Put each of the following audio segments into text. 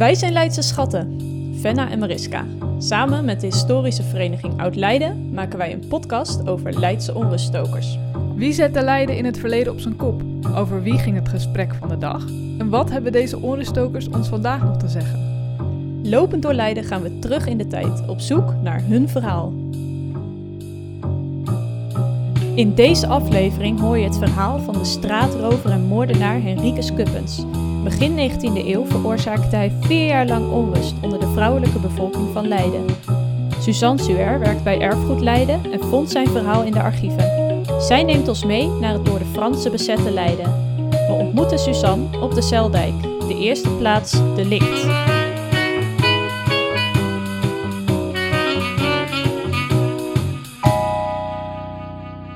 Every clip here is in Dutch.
Wij zijn Leidse Schatten, Venna en Mariska. Samen met de historische vereniging Oud-Leiden maken wij een podcast over Leidse onruststokers. Wie zette Leiden in het verleden op zijn kop? Over wie ging het gesprek van de dag? En wat hebben deze onruststokers ons vandaag nog te zeggen? Lopend door Leiden gaan we terug in de tijd op zoek naar hun verhaal. In deze aflevering hoor je het verhaal van de straatrover en moordenaar Henricus Kuppens. Begin 19e eeuw veroorzaakte hij vier jaar lang onrust onder de vrouwelijke bevolking van Leiden. Suzanne Suer werkt bij Erfgoed Leiden en vond zijn verhaal in de archieven. Zij neemt ons mee naar het door de Fransen bezette Leiden. We ontmoeten Suzanne op de Zeldijk, de eerste plaats de Licht.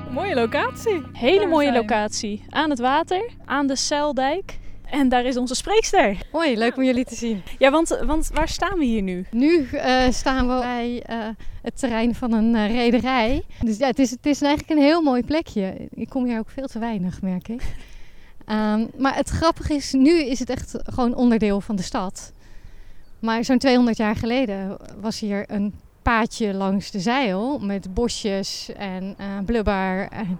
Mooie locatie. Hele mooie locatie. Aan het water, aan de Zeldijk. En daar is onze spreekster. Hoi, leuk om jullie te zien. Ja, want, want waar staan we hier nu? Nu eh, staan we bij eh, het terrein van een eh, rederij. Dus ja, het is, het is eigenlijk een heel mooi plekje. Ik kom hier ook veel te weinig, merk ik. Ehm, maar het grappige is, nu is het echt gewoon onderdeel van de stad. Maar zo'n 200 jaar geleden was hier een paadje langs de zeil met bosjes en blubber. En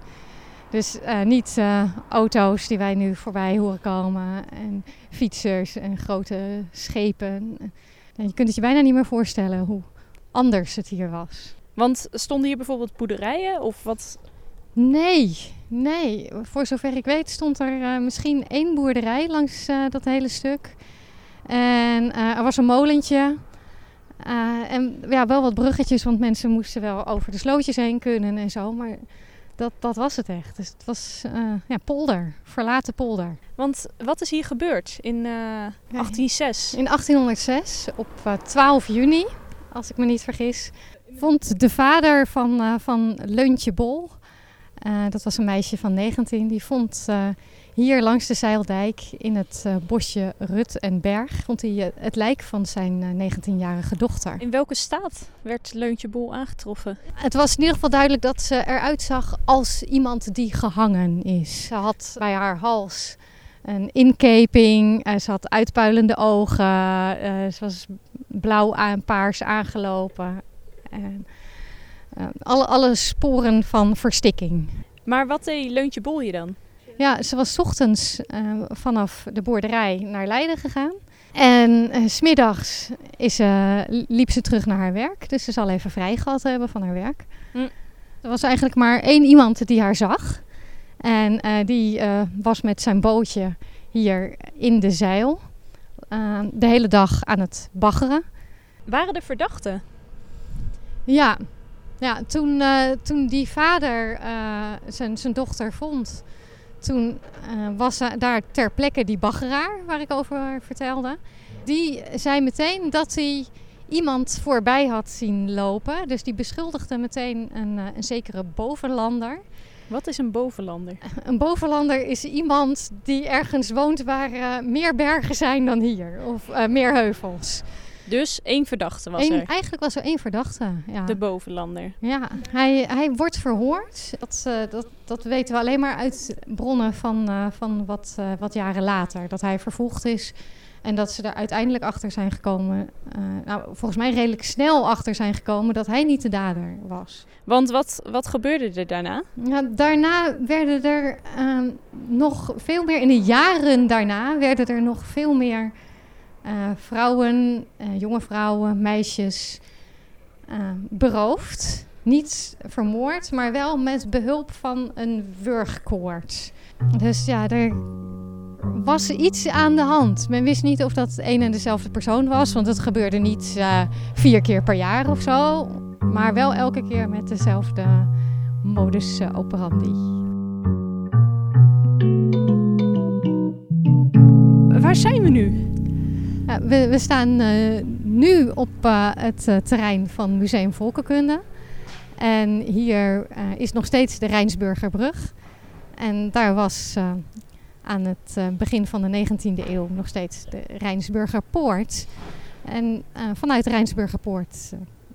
dus eh, niet eh, auto's die wij nu voorbij horen komen en fietsers en grote schepen. En je kunt het je bijna niet meer voorstellen hoe anders het hier was. Want stonden hier bijvoorbeeld boerderijen of wat? Nee, nee. Voor zover ik weet stond er eh, misschien één boerderij langs dat hele stuk. En er was een molentje. En ja, wel wat bruggetjes, want mensen moesten wel over de slootjes heen kunnen en zo. Maar dat, dat was het echt. Dus het was eh, ja, polder, verlaten polder. Want wat is hier gebeurd in eh 1806? In 1806, op eh, 12 juni, als ik me niet vergis, vond de vader van, eh, van Leuntje Bol, eh, dat was een meisje van 19, die vond eh, hier langs de Zeildijk in het eh, bosje Rut en Berg, vond hij eh, het lijk van zijn eh, 19-jarige dochter. In welke staat werd Leuntje Bol aangetroffen? Het was in ieder geval duidelijk dat ze eruit zag als iemand die gehangen is. Ze had bij haar hals een inkeping, eh, ze had uitpuilende ogen, eh, ze was blauw aan paars aangelopen. En, eh, alle, alle sporen van verstikking. Maar wat deed Leuntje Bol hier dan? Ja, ze was 's ochtends eh, vanaf de boerderij naar Leiden gegaan. En eh, 's smiddags is, liep ze terug naar haar werk. Dus ze zal even vrij gehad hebben van haar werk. Hm. Er was eigenlijk maar één iemand die haar zag. En eh, die eh, was met zijn bootje hier in de zeil. eh, de hele dag aan het baggeren. Waren er verdachten? Ja, ja toen, eh, toen die vader eh, zijn, zijn dochter vond, toen eh, was daar ter plekke die baggeraar waar ik over vertelde. Die zei meteen dat hij iemand voorbij had zien lopen. Dus die beschuldigde meteen een, een zekere bovenlander. Wat is een bovenlander? Een bovenlander is iemand die ergens woont waar meer bergen zijn dan hier. Of meer heuvels. Dus één verdachte was Eén- er. Eigenlijk was er één verdachte. Ja. De bovenlander. Ja, hij, hij wordt verhoord. Dat, eh, dat, dat weten we alleen maar uit bronnen van, eh, van wat, eh, wat jaren later. Dat hij vervolgd is en dat ze er uiteindelijk achter zijn gekomen. nou, volgens mij redelijk snel achter zijn gekomen dat hij niet de dader was. Want wat, wat gebeurde er daarna? Ja, daarna werden er eh, nog veel meer, in de jaren daarna, werden er nog veel meer vrouwen, eh, jonge vrouwen, meisjes eh, beroofd. Niet vermoord, maar wel met behulp van een wurgkoord. Dus ja, er was iets aan de hand. Men wist niet of dat een en dezelfde persoon was, want het gebeurde niet eh, vier keer per jaar of zo. Maar wel elke keer met dezelfde modus eh, operandi. Waar zijn we nu? Ja, we, we staan eh, nu op eh, het eh, terrein van Museum Volkenkunde. En hier is nog steeds de Rijnsburgerbrug. En daar was aan het begin van de 19e eeuw nog steeds de Rijnsburgerpoort. En vanuit de Rijnsburgerpoort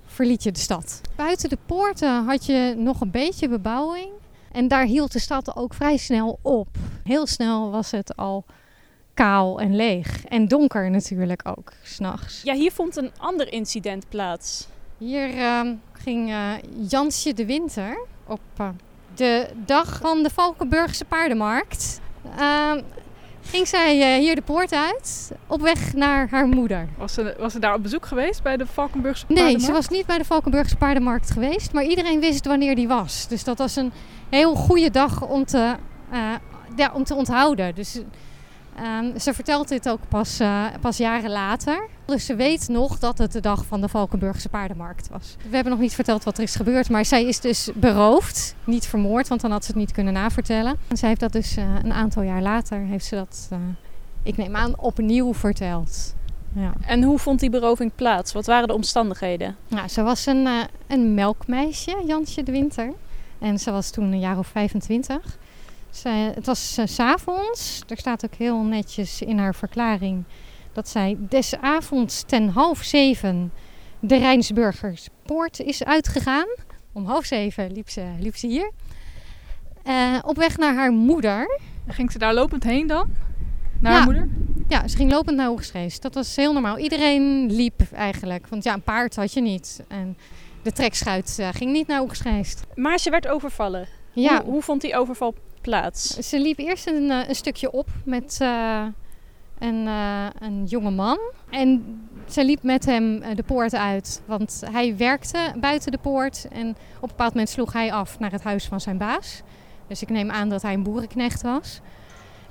verliet je de stad. Buiten de poorten had je nog een beetje bebouwing. En daar hield de stad ook vrij snel op. Heel snel was het al kaal en leeg. En donker natuurlijk ook, s'nachts. Ja, hier vond een ander incident plaats. Hier ehm, ging eh, Jansje de Winter op eh, de dag van de Valkenburgse paardenmarkt. ehm, ging zij eh, hier de poort uit op weg naar haar moeder. Was ze, was ze daar op bezoek geweest bij de Valkenburgse Nee, ze paardenmarkt? was niet bij de Valkenburgse paardenmarkt geweest, maar iedereen wist wanneer die was. Dus dat was een heel goede dag om te, eh, ja, om te onthouden. Dus ehm, ze vertelt dit ook pas, eh, pas jaren later. Dus ze weet nog dat het de dag van de Valkenburgse paardenmarkt was. We hebben nog niet verteld wat er is gebeurd, maar zij is dus beroofd. Niet vermoord, want dan had ze het niet kunnen navertellen. En zij heeft dat dus eh, een aantal jaar later, heeft ze dat, eh, ik neem aan, opnieuw verteld. Ja. En hoe vond die beroving plaats? Wat waren de omstandigheden? Nou, ze was een, een melkmeisje, Jansje de Winter. En ze was toen een jaar of 25. Zij, het was eh, s s'avonds. Er staat ook heel netjes in haar verklaring dat zij des avonds ten half zeven de Rijnsburgerspoort is uitgegaan. Om half zeven liep ze, liep ze hier. Eh, op weg naar haar moeder. Ging ze daar lopend heen dan? Naar Ja. haar moeder? Ja, ze ging lopend naar Hoogstrees. Dat was heel normaal. Iedereen liep eigenlijk. Want ja, een paard had je niet. En de trekschuit eh, ging niet naar Hoogstrees. Maar ze werd overvallen. Ja, Hoe, hoe vond die overval plaats? ze liep eerst een, eh, een stukje op met eh, een, eh, een jonge man. En ze liep met hem de poort uit. Want hij werkte buiten de poort. En op een bepaald moment sloeg hij af naar het huis van zijn baas. Dus ik neem aan dat hij een boerenknecht was.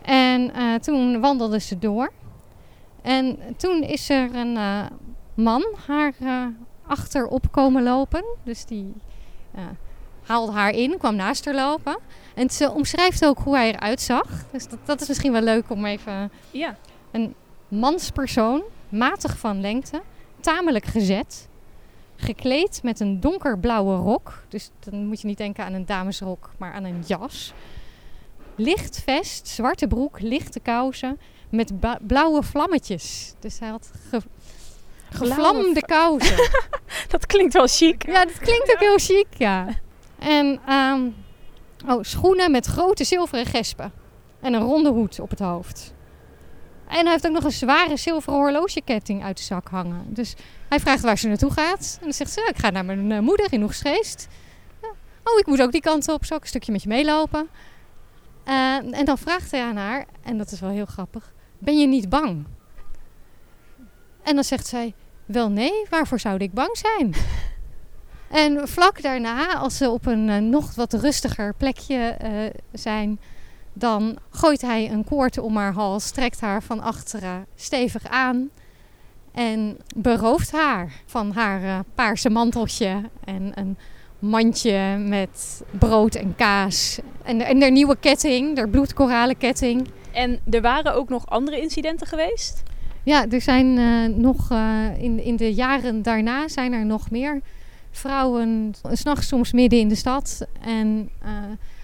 En toen wandelde ze door. En toen is er een man haar achterop komen lopen. Dus die haalde haar in, kwam naast haar lopen. En ze omschrijft ook hoe hij eruit zag. Dus dat, dat is misschien wel leuk om even... Ja. Manspersoon, matig van lengte, tamelijk gezet. Gekleed met een donkerblauwe rok. Dus dan moet je niet denken aan een damesrok, maar aan een jas. Licht vest, zwarte broek, lichte kousen met blauwe vlammetjes. Dus hij had ge- gevlamde kousen. Dat klinkt wel chic. Ja, dat klinkt ook heel chic, ja. En ehm, oh, schoenen met grote zilveren gespen. En een ronde hoed op het hoofd. En hij heeft ook nog een zware zilveren horlogeketting uit de zak hangen. Dus hij vraagt waar ze naartoe gaat. En dan zegt ze, "Ja, ik ga naar mijn eh, moeder in Oegstgeest. Oh, ik moet ook die kant op. Zal ik een stukje met je meelopen? Eh, en dan vraagt hij aan haar, en dat is wel heel grappig. Ben je niet bang? En dan zegt zij, wel nee, waarvoor zou ik bang zijn? En vlak daarna, als ze op een eh, nog wat rustiger plekje eh, zijn, dan gooit hij een koord om haar hals, trekt haar van achteren stevig aan en berooft haar van haar eh, paarse manteltje en een mandje met brood en kaas. En, en haar nieuwe ketting, haar bloedkoralen ketting. En er waren ook nog andere incidenten geweest? Ja, er zijn nog in, in de jaren daarna zijn er nog meer vrouwen, s'nachts soms midden in de stad. En eh,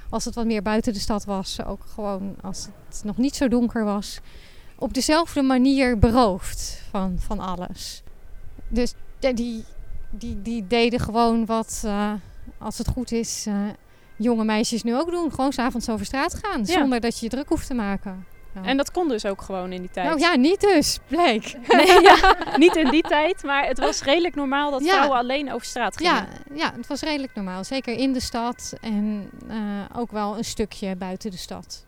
als het wat meer buiten de stad was, ook gewoon als het nog niet zo donker was, op dezelfde manier beroofd van, van alles. Dus die, die, die deden gewoon wat, eh, als het goed is, eh, jonge meisjes nu ook doen. Gewoon s'avonds over straat gaan, Ja. zonder dat je je druk hoeft te maken. Ja. En dat kon dus ook gewoon in die tijd. Nou ja, niet dus, bleek. Nee, ja, niet in die tijd, maar het was redelijk normaal dat vrouwen alleen over straat gingen. Ja, ja, het was redelijk normaal. Zeker in de stad en eh, ook wel een stukje buiten de stad.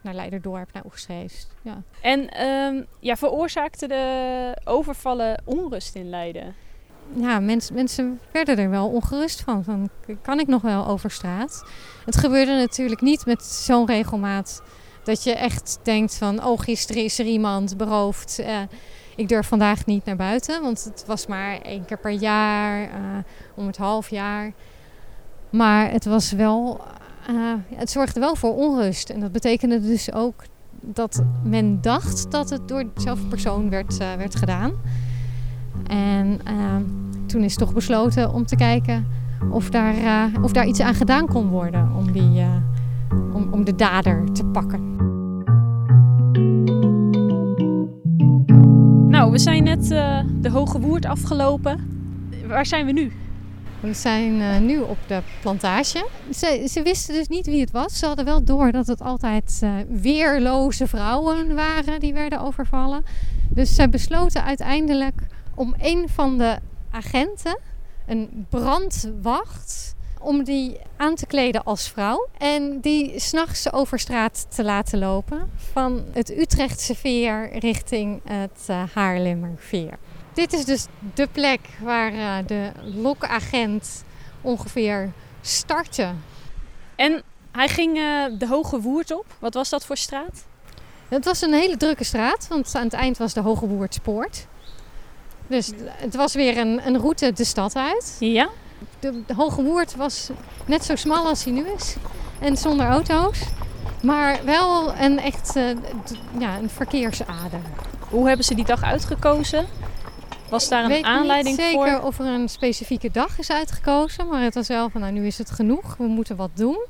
Naar Leiderdorp, naar Oegstgeest. Ja. En ehm, ja, veroorzaakte de overvallen onrust in Leiden? ja, mens, mensen werden er wel ongerust van. van. Kan ik nog wel over straat? Het gebeurde natuurlijk niet met zo'n regelmaat dat je echt denkt van... oh, gisteren is er iemand beroofd. eh, ik durf vandaag niet naar buiten. Want het was maar één keer per jaar, eh, om het half jaar. Maar het was wel... eh, het zorgde wel voor onrust. En dat betekende dus ook dat men dacht dat het door dezelfde persoon werd, werd gedaan. En ehm, toen is toch besloten om te kijken of daar, of daar iets aan gedaan kon worden om, die, om, om de dader te pakken. Nou, we zijn net eh, de Hoge Woerd afgelopen. Waar zijn we nu? We zijn uh, nu op de plantage. Ze, ze, wisten dus niet wie het was. Ze hadden wel door dat het altijd uh, weerloze vrouwen waren die werden overvallen. Dus zij besloten uiteindelijk om een van de agenten, een brandwacht, om die aan te kleden als vrouw. En die s'nachts over straat te laten lopen. Van het Utrechtse veer richting het uh, Haarlemmer veer. Dit is dus de plek waar uh, de lokagent ongeveer startte. En hij ging uh, de Hoge Woerd op. Wat was dat voor straat? Het was een hele drukke straat, want aan het eind was de Hoge Woerdspoort. Dus het was weer een, een route de stad uit. Ja. De, de Hoge Woerd was net zo smal als hij nu is. En zonder auto's. Maar wel een echt uh, ja, een verkeersader. Hoe hebben ze die dag uitgekozen? Was daar een weet aanleiding niet zeker voor? of er een specifieke dag is uitgekozen. Maar het was wel van, nou nu is het genoeg. We moeten wat doen.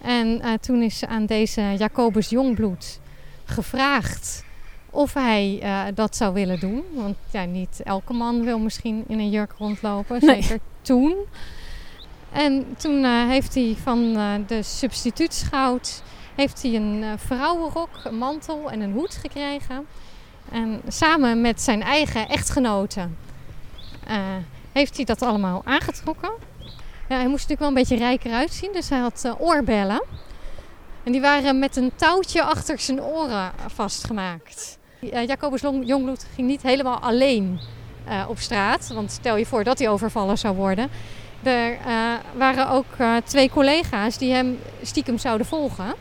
En uh, toen is aan deze Jacobus Jongbloed gevraagd of hij uh, dat zou willen doen. Want ja, niet elke man wil misschien in een jurk rondlopen. Nee. Toen. En toen uh, heeft hij van uh, de substituutschout heeft hij een vrouwenrok, een mantel en een hoed gekregen. En samen met zijn eigen echtgenote heeft hij dat allemaal aangetrokken. Ja, hij moest natuurlijk wel een beetje rijker uitzien, dus hij had oorbellen. En die waren met een touwtje achter zijn oren vastgemaakt. Jacobus Jongbloed ging niet helemaal alleen op straat. Want stel je voor dat hij overvallen zou worden. Er uh, waren ook twee collega's die hem stiekem zouden volgen.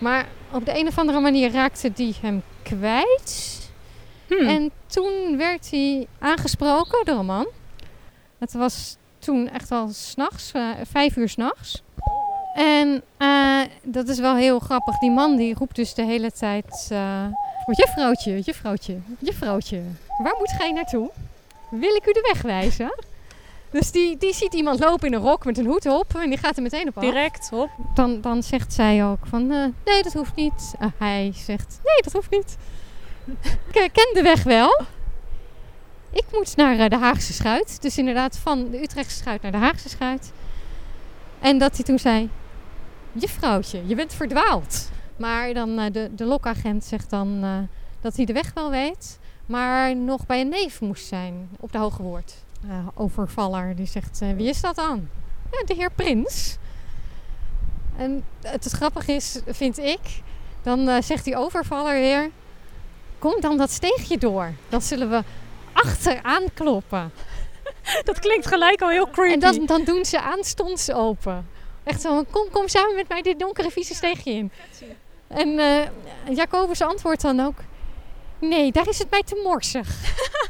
Maar op de een of andere manier raakte die hem kwijt. Hmm. En toen werd hij aangesproken door een man. Het was toen echt wel s'nachts, vijf uur s'nachts. En uh, dat is wel heel grappig. Die man die roept dus de hele tijd... Uh, juffrouwtje, juffrouwtje, juffrouwtje. Waar moet gij naartoe? Wil ik u de weg wijzen? Dus die, die ziet iemand lopen in een rok met een hoed op. En die gaat er meteen op af. Direct op. Dan, dan zegt zij ook van... Uh, nee, dat hoeft niet. hij zegt... Nee, dat hoeft niet. ik ken de weg wel. Ik moet naar de Haagse Schuit. Dus inderdaad van de Utrechtse Schuit naar de Haagse Schuit. En dat hij toen zei... Juffrouwtje, je bent verdwaald. Maar dan de, de lokagent zegt dan dat hij de weg wel weet. Maar nog bij een neef moest zijn op de Hoge Woord. Uh, overvaller die zegt, wie is dat dan? Ja, de heer Prins. En het, het grappige is, vind ik... Dan zegt die overvaller weer... Kom dan dat steegje door. Dan zullen we achteraan kloppen. Dat klinkt gelijk al heel creepy. En dan, dan doen ze aanstonds open. Echt zo, kom, kom samen met mij dit donkere vieze steegje in. En uh, Jacobus antwoordt dan ook... Nee, daar is het mij te morsig.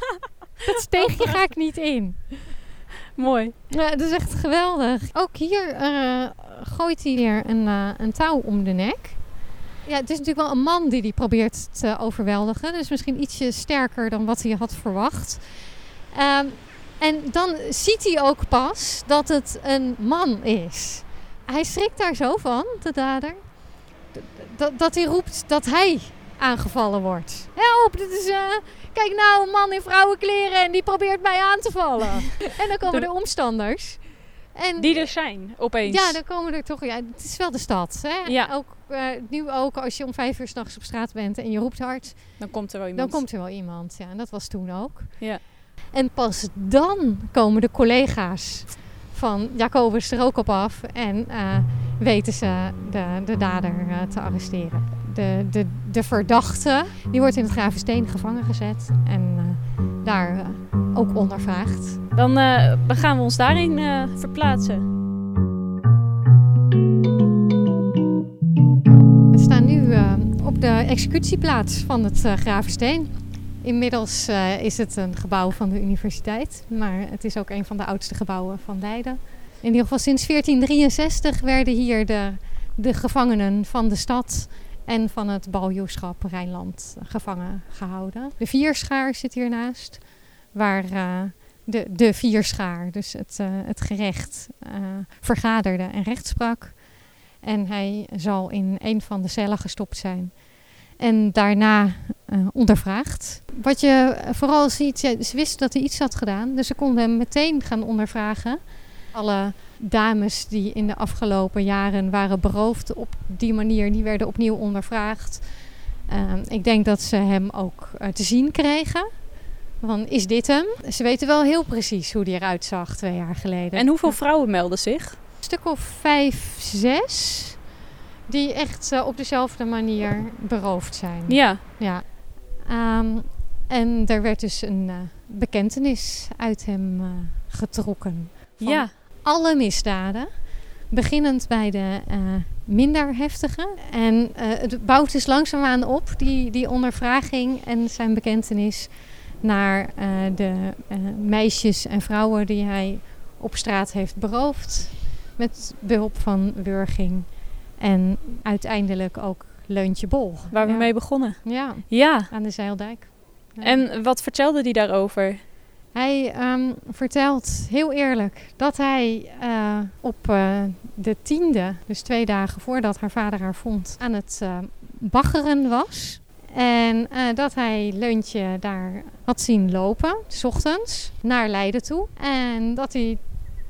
dat steegje ga ik niet in. Mooi. Ja, dat is echt geweldig. Ook hier uh, gooit hij weer een, uh, een touw om de nek. Ja, het is natuurlijk wel een man die die probeert te overweldigen. Dus misschien ietsje sterker dan wat hij had verwacht. Um, en dan ziet hij ook pas dat het een man is. Hij schrikt daar zo van, de dader, dat, dat hij roept dat hij aangevallen wordt. Help, dit is, uh, kijk nou, een man in vrouwenkleren en die probeert mij aan te vallen. en dan komen de omstanders. En, die er zijn, opeens. Ja, dan komen er toch, ja, het is wel de stad. Hè? Ja. Ook, uh, nu ook, als je om vijf uur s'nachts op straat bent en je roept hard. Dan komt er wel iemand. Dan komt er wel iemand, ja. En dat was toen ook. Ja. En pas dan komen de collega's van Jacobus er ook op af en uh, weten ze de, de dader uh, te arresteren. De, de, de verdachte die wordt in het Gravensteen gevangen gezet en uh, daar ook ondervraagd. Dan, dan, gaan we ons daarin verplaatsen. We staan nu op de executieplaats van het Gravensteen. Inmiddels is het een gebouw van de universiteit, maar het is ook een van de oudste gebouwen van Leiden. In ieder geval sinds 1463 werden hier de, de gevangenen van de stad en van het baljoeschap Rijnland gevangen gehouden. De vierschaar zit hiernaast, waar uh, de, de vierschaar, dus het, uh, het gerecht, vergaderde en recht sprak. En hij zal in een van de cellen gestopt zijn. En daarna ondervraagd. Wat je vooral ziet, ze wisten dat hij iets had gedaan. Dus ze konden hem meteen gaan ondervragen. Alle dames die in de afgelopen jaren waren beroofd op die manier, die werden opnieuw ondervraagd. Ehm, ik denk dat ze hem ook eh, te zien kregen. Van, is dit hem? Ze weten wel heel precies hoe die eruit zag twee jaar geleden. En hoeveel vrouwen melden zich? Een stuk of vijf, zes. Die echt eh, op dezelfde manier beroofd zijn. Ja. Ja. Ehm, en er werd dus een uh, bekentenis uit hem getrokken. Van Ja. Alle misdaden. Beginnend bij de uh, minder heftige. En het bouwt dus langzaamaan op, die, die ondervraging en zijn bekentenis naar de meisjes en vrouwen die hij op straat heeft beroofd. Met behulp van wurging. En uiteindelijk ook Leuntje Bol. Waar we ja. mee begonnen. Ja, Ja. aan de Zeildijk. Ja. En wat vertelde hij daarover? Hij um, vertelt heel eerlijk dat hij uh, op uh, de tiende, dus twee dagen voordat haar vader haar vond, aan het uh, baggeren was. En dat hij Leuntje daar had zien lopen, s ochtends, naar Leiden toe. En dat hij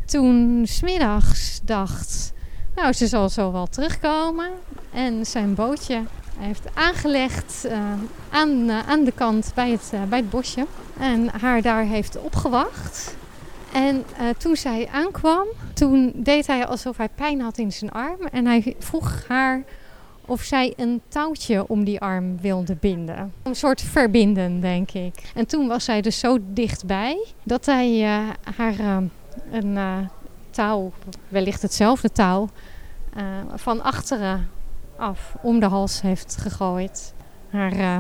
toen smiddags dacht, nou ze zal zo wel terugkomen. En zijn bootje heeft aangelegd uh, aan, uh, aan de kant bij het, uh, bij het bosje. En haar daar heeft opgewacht. En toen zij aankwam, toen deed hij alsof hij pijn had in zijn arm. En hij vroeg haar of zij een touwtje om die arm wilde binden. Een soort verbinden, denk ik. En toen was zij dus zo dichtbij dat hij haar een touw, wellicht hetzelfde touw, van achteren af om de hals heeft gegooid. Haar uh,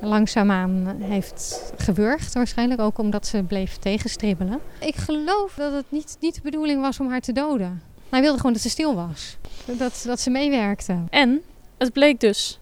langzaamaan heeft gewurgd waarschijnlijk, ook omdat ze bleef tegenstribbelen. Ik geloof dat het niet, niet de bedoeling was om haar te doden. Hij wilde gewoon dat ze stil was. Dat, dat ze meewerkte. En het bleek dus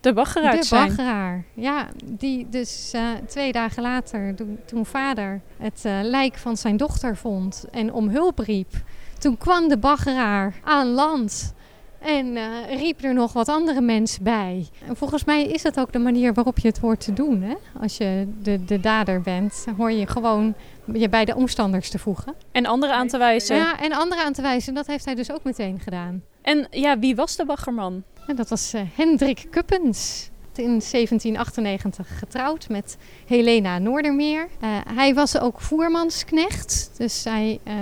de baggeraar De te zijn. baggeraar, ja. Die dus uh, twee dagen later, toen, toen vader het uh, lijk van zijn dochter vond en om hulp riep... Toen kwam de baggeraar aan land en uh, riep er nog wat andere mensen bij. En volgens mij is dat ook de manier waarop je het hoort te doen. Hè? Als je de, de dader bent, hoor je gewoon je bij de omstanders te voegen. En anderen aan te wijzen. Ja, en anderen aan te wijzen. Dat heeft hij dus ook meteen gedaan. En ja, wie was de baggerman? En dat was uh, Hendrik Kuppens. In 1798 getrouwd met Helena Noordermeer. Uh, hij was ook voermansknecht. Dus hij uh,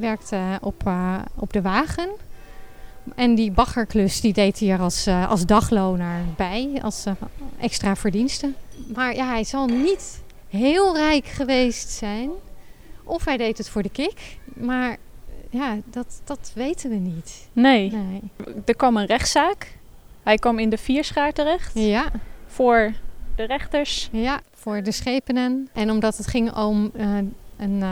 werkte op, uh, op de wagen. En die baggerklus die deed hij er als, uh, als dagloner bij, als uh, extra verdiensten. Maar ja, hij zal niet heel rijk geweest zijn. Of hij deed het voor de kick. Maar ja, dat, dat weten we niet. Nee. nee. Er kwam een rechtszaak. Hij kwam in de vierschaar terecht. Ja. Voor de rechters. Ja, voor de schepenen. En omdat het ging om uh, een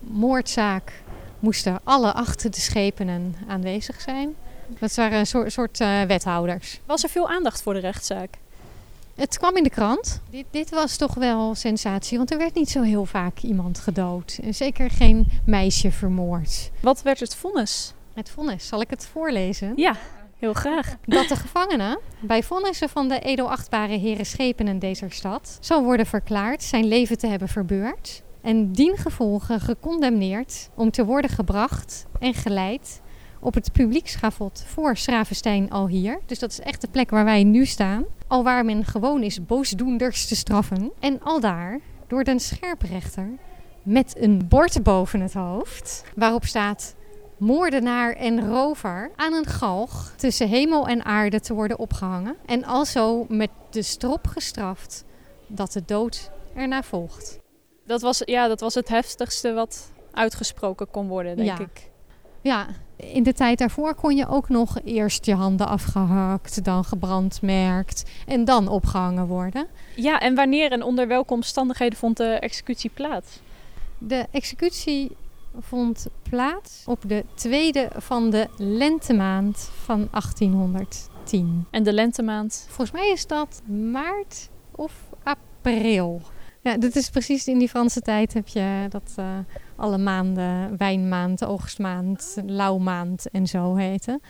moordzaak, moesten alle acht de schepenen aanwezig zijn. Dat waren een soort, soort uh, wethouders. Was er veel aandacht voor de rechtszaak? Het kwam in de krant. Dit, dit, was toch wel sensatie, want er werd niet zo heel vaak iemand gedood. En zeker geen meisje vermoord. Wat werd het vonnis? Het vonnis, zal ik het voorlezen? Ja, heel graag. Dat de gevangene bij vonnissen van de edelachtbare heren schepenen deze stad zal worden verklaard zijn leven te hebben verbeurd. En diengevolge gecondemneerd om te worden gebracht en geleid op het publiekschavot voor Schravestein al hier. Dus dat is echt de plek waar wij nu staan. Al waar men gewoon is boosdoenders te straffen. En al daar door den scherprechter met een bord boven het hoofd. Waarop staat moordenaar en rover aan een galg tussen hemel en aarde te worden opgehangen. En alzo met de strop gestraft dat de dood erna volgt. Dat was, ja, dat was het heftigste wat uitgesproken kon worden, denk ja. ik. Ja, in de tijd daarvoor kon je ook nog eerst je handen afgehakt, dan gebrandmerkt en dan opgehangen worden. Ja, en wanneer en onder welke omstandigheden vond de executie plaats? De executie vond plaats op de tweede van de lentemaand van 1810. En de lentemaand? Volgens mij is dat maart of april. Ja, dit is precies in die Franse tijd heb je dat uh, alle maanden, wijnmaand, oogstmaand, lauwmaand en zo heten.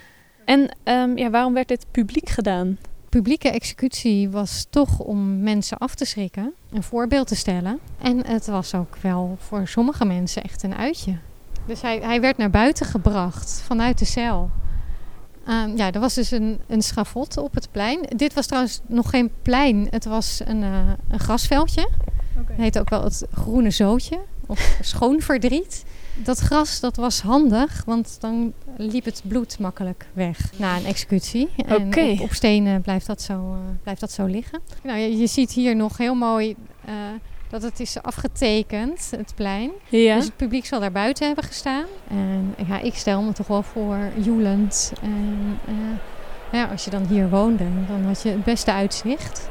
En um, ja, waarom werd dit publiek gedaan? Publieke executie was toch om mensen af te schrikken, een voorbeeld te stellen. En het was ook wel voor sommige mensen echt een uitje. Dus hij, hij werd naar buiten gebracht vanuit de cel. Ehm, ja, er was dus een, een schavot op het plein. Dit was trouwens nog geen plein, het was een, eh, een grasveldje. Het heet ook wel het groene zootje of schoonverdriet. Dat gras dat was handig, want dan liep het bloed makkelijk weg na een executie. En op stenen blijft dat zo, eh, blijft dat zo liggen. Nou, je, je ziet hier nog heel mooi eh, dat het is afgetekend, het plein. Ja. Dus het publiek zal daar buiten hebben gestaan. En ja, ik stel me toch wel voor joelend. En eh, ja, als je dan hier woonde, dan had je het beste uitzicht.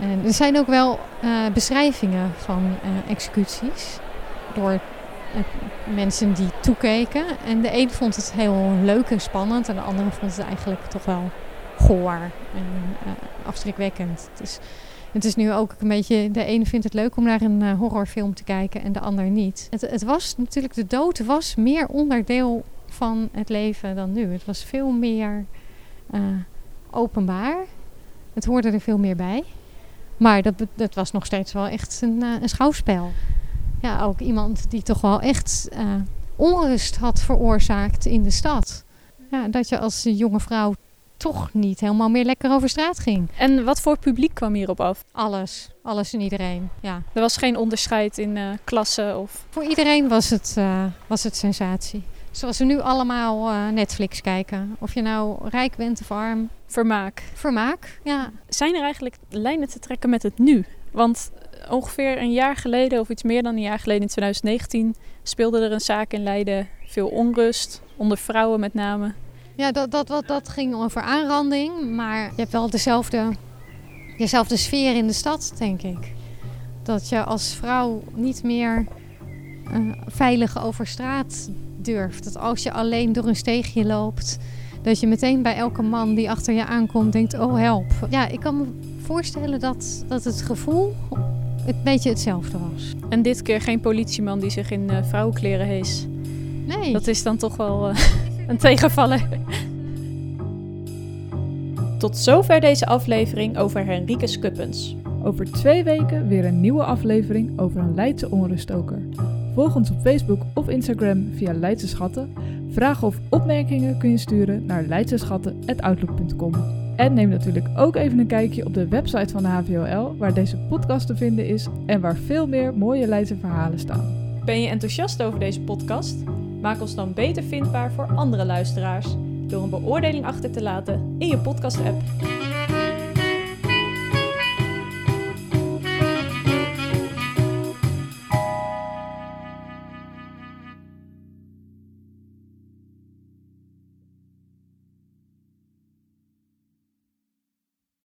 En er zijn ook wel eh, beschrijvingen van eh, executies door eh, mensen die toekeken. En de een vond het heel leuk en spannend en de andere vond het eigenlijk toch wel goor en eh, afschrikwekkend. Het is nu ook een beetje, de ene vindt het leuk om naar een eh, horrorfilm te kijken en de ander niet. Het, het was natuurlijk, de dood was meer onderdeel van het leven dan nu. Het was veel meer eh, openbaar. Het hoorde er veel meer bij. Maar dat, was nog steeds wel echt een, eh, een schouwspel. Ja, ook iemand die toch wel echt eh, onrust had veroorzaakt in de stad. Ja, dat je als jonge vrouw toch niet helemaal meer lekker over straat ging. En wat voor publiek kwam hierop af? Alles, alles en iedereen. Ja. Er was geen onderscheid in eh klassen of... Voor iedereen was het, eh, was het sensatie. Zoals we nu allemaal Netflix kijken. Of je nou rijk bent of arm. Vermaak. Vermaak, ja. Zijn er eigenlijk lijnen te trekken met het nu? Want eh, ongeveer een jaar geleden, of iets meer dan een jaar geleden, in 2019, speelde er een zaak in Leiden. Veel onrust, onder vrouwen met name. Ja, dat, dat, dat, dat ging over aanranding. Maar je hebt wel dezelfde, dezelfde sfeer in de stad, denk ik. Dat je als vrouw niet meer eh, veilig over straat durft. Dat als je alleen door een steegje loopt, dat je meteen bij elke man die achter je aankomt denkt, oh help. Ja, ik kan me voorstellen dat, dat het gevoel een beetje hetzelfde was. En dit keer geen politieman die zich in eh, vrouwenkleren hees. Nee. Dat is dan toch wel eh, een tegenvaller. Tot zover deze aflevering over Henricus Kuppens. Over twee weken weer een nieuwe aflevering over een Leidse onruststoker. Volg ons op Facebook of Instagram via Leidse Schatten. Vragen of opmerkingen kun je sturen naar leidseschatten.outlook.com. En neem natuurlijk ook even een kijkje op de website van de HVOL, waar deze podcast te vinden is en waar veel meer mooie Leidse verhalen staan. Ben je enthousiast over deze podcast? Maak ons dan beter vindbaar voor andere luisteraars door een beoordeling achter te laten in je podcast-app.